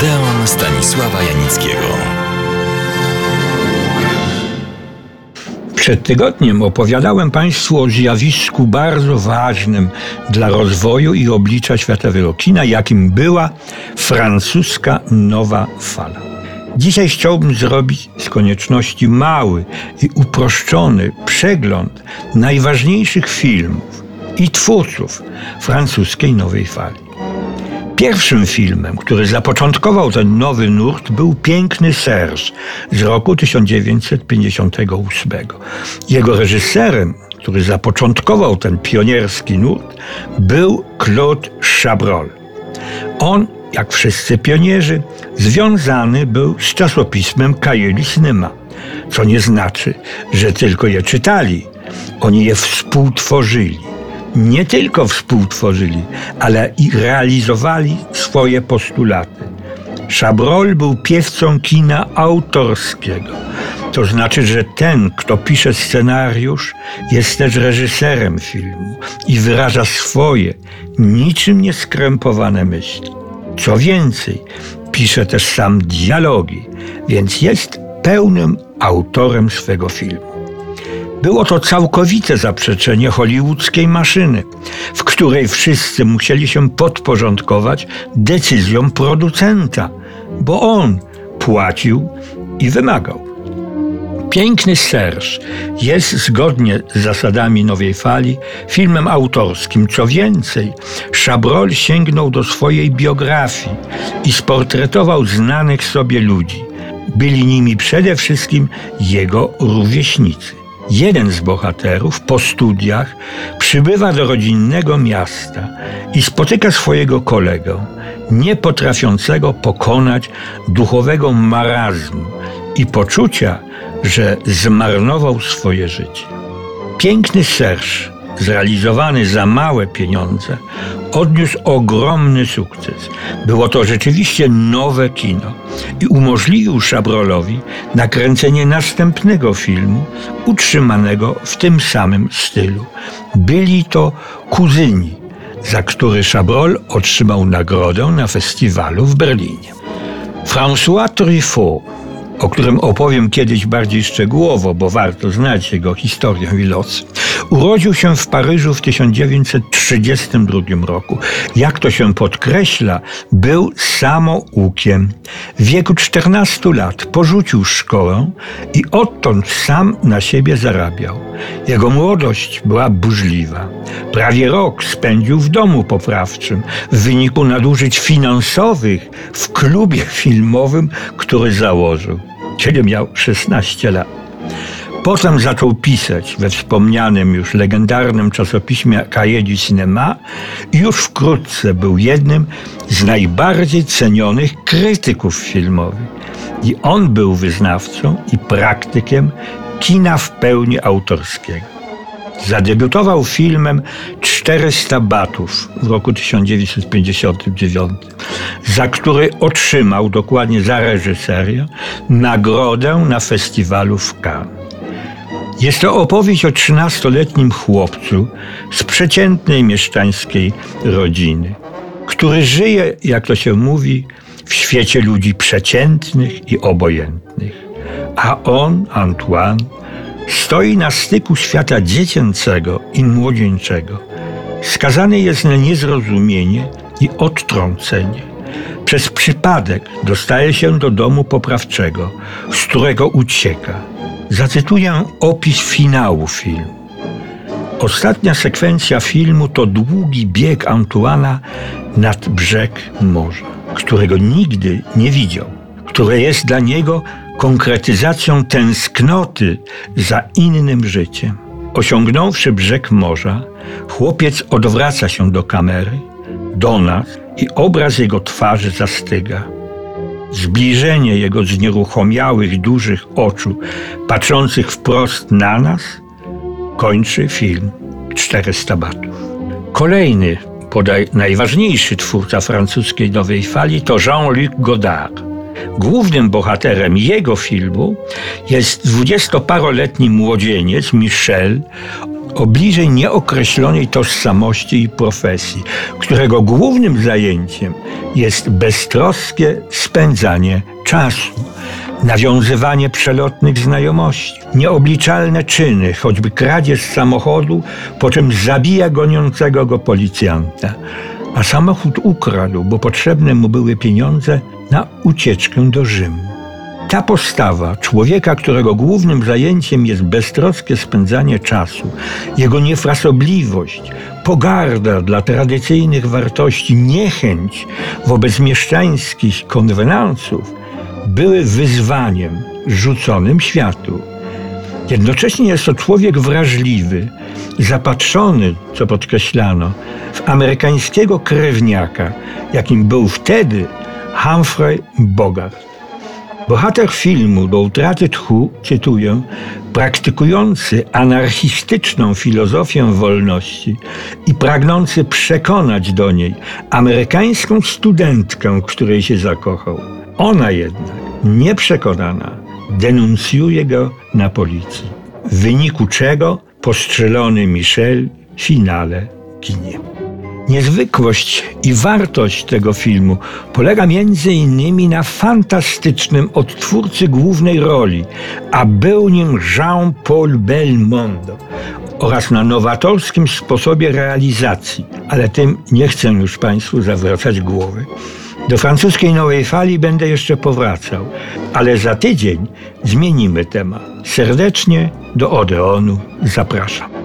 Odeon Stanisława Janickiego. Przed tygodniem opowiadałem Państwu o zjawisku bardzo ważnym dla rozwoju i oblicza światowego kina, jakim była francuska nowa fala. Dzisiaj chciałbym zrobić z konieczności mały i uproszczony przegląd najważniejszych filmów i twórców francuskiej nowej fali. Pierwszym filmem, który zapoczątkował ten nowy nurt, był Piękny Serge z roku 1958. Jego reżyserem, który zapoczątkował ten pionierski nurt, był Claude Chabrol. On, jak wszyscy pionierzy, związany był z czasopismem du Cinema, co nie znaczy, że tylko je czytali. Oni je współtworzyli nie tylko współtworzyli, ale i realizowali swoje postulaty. Chabrol był piewcą kina autorskiego. To znaczy, że ten, kto pisze scenariusz, jest też reżyserem filmu i wyraża swoje, niczym nieskrępowane myśli. Co więcej, pisze też sam dialogi, więc jest pełnym autorem swego filmu. Było to całkowite zaprzeczenie hollywoodzkiej maszyny, w której wszyscy musieli się podporządkować decyzjom producenta, bo on płacił i wymagał. Piękny Serge jest zgodnie z zasadami nowej fali filmem autorskim. Co więcej, Chabrol sięgnął do swojej biografii i sportretował znanych sobie ludzi. Byli nimi przede wszystkim jego rówieśnicy. Jeden z bohaterów po studiach przybywa do rodzinnego miasta i spotyka swojego kolegę, nie potrafiącego pokonać duchowego marazmu i poczucia, że zmarnował swoje życie. Piękny Serge zrealizowany za małe pieniądze, odniósł ogromny sukces. Było to rzeczywiście nowe kino i umożliwił Szabrolowi nakręcenie następnego filmu, utrzymanego w tym samym stylu. Byli to kuzyni, za który Chabrol otrzymał nagrodę na festiwalu w Berlinie. François Truffaut o którym opowiem kiedyś bardziej szczegółowo, bo warto znać jego historię i los. Urodził się w Paryżu w 1932 roku. Jak to się podkreśla, był samoukiem. W wieku 14 lat porzucił szkołę i odtąd sam na siebie zarabiał. Jego młodość była burzliwa. Prawie rok spędził w domu poprawczym w wyniku nadużyć finansowych w klubie filmowym, który założył kiedy miał 16 lat. Potem zaczął pisać we wspomnianym już legendarnym czasopiśmie du Cinema i już wkrótce był jednym z najbardziej cenionych krytyków filmowych. I on był wyznawcą i praktykiem kina w pełni autorskiego. Zadebiutował filmem 400 batów w roku 1959, za który otrzymał dokładnie za reżyserię nagrodę na festiwalu w Cannes. Jest to opowieść o 13-letnim chłopcu z przeciętnej mieszczańskiej rodziny, który żyje, jak to się mówi, w świecie ludzi przeciętnych i obojętnych. A on, Antoine, stoi na styku świata dziecięcego i młodzieńczego. Skazany jest na niezrozumienie i odtrącenie. Przez przypadek dostaje się do domu poprawczego, z którego ucieka. Zacytuję opis finału filmu. Ostatnia sekwencja filmu to długi bieg Antuana nad brzeg morza, którego nigdy nie widział, które jest dla niego konkretyzacją tęsknoty za innym życiem. Osiągnąwszy brzeg morza, chłopiec odwraca się do kamery, do nas i obraz jego twarzy zastyga. Zbliżenie jego znieruchomiałych, dużych oczu, patrzących wprost na nas, kończy film 400 batów. Kolejny, podaj najważniejszy twórca francuskiej nowej fali to Jean-Luc Godard. Głównym bohaterem jego filmu jest dwudziestoparoletni młodzieniec Michel o bliżej nieokreślonej tożsamości i profesji, którego głównym zajęciem jest beztroskie spędzanie czasu, nawiązywanie przelotnych znajomości, nieobliczalne czyny, choćby kradzież samochodu, po czym zabija goniącego go policjanta. A samochód ukradł, bo potrzebne mu były pieniądze na ucieczkę do Rzymu. Ta postawa człowieka, którego głównym zajęciem jest beztroskie spędzanie czasu, jego niefrasobliwość, pogarda dla tradycyjnych wartości, niechęć wobec mieszczańskich konwenansów, były wyzwaniem rzuconym światu. Jednocześnie jest to człowiek wrażliwy, zapatrzony, co podkreślano, w amerykańskiego krewniaka, jakim był wtedy Humphrey Bogart. Bohater filmu do utraty tchu, cytuję, praktykujący anarchistyczną filozofię wolności i pragnący przekonać do niej amerykańską studentkę, której się zakochał. Ona jednak, nieprzekonana, denuncjuje go na policji, w wyniku czego postrzelony Michel w finale ginie. Niezwykłość i wartość tego filmu polega między innymi na fantastycznym odtwórcy głównej roli, a był nim Jean-Paul Belmondo oraz na nowatorskim sposobie realizacji, ale tym nie chcę już Państwu zawracać głowy. Do francuskiej nowej fali będę jeszcze powracał, ale za tydzień zmienimy temat. Serdecznie do Odeonu zapraszam.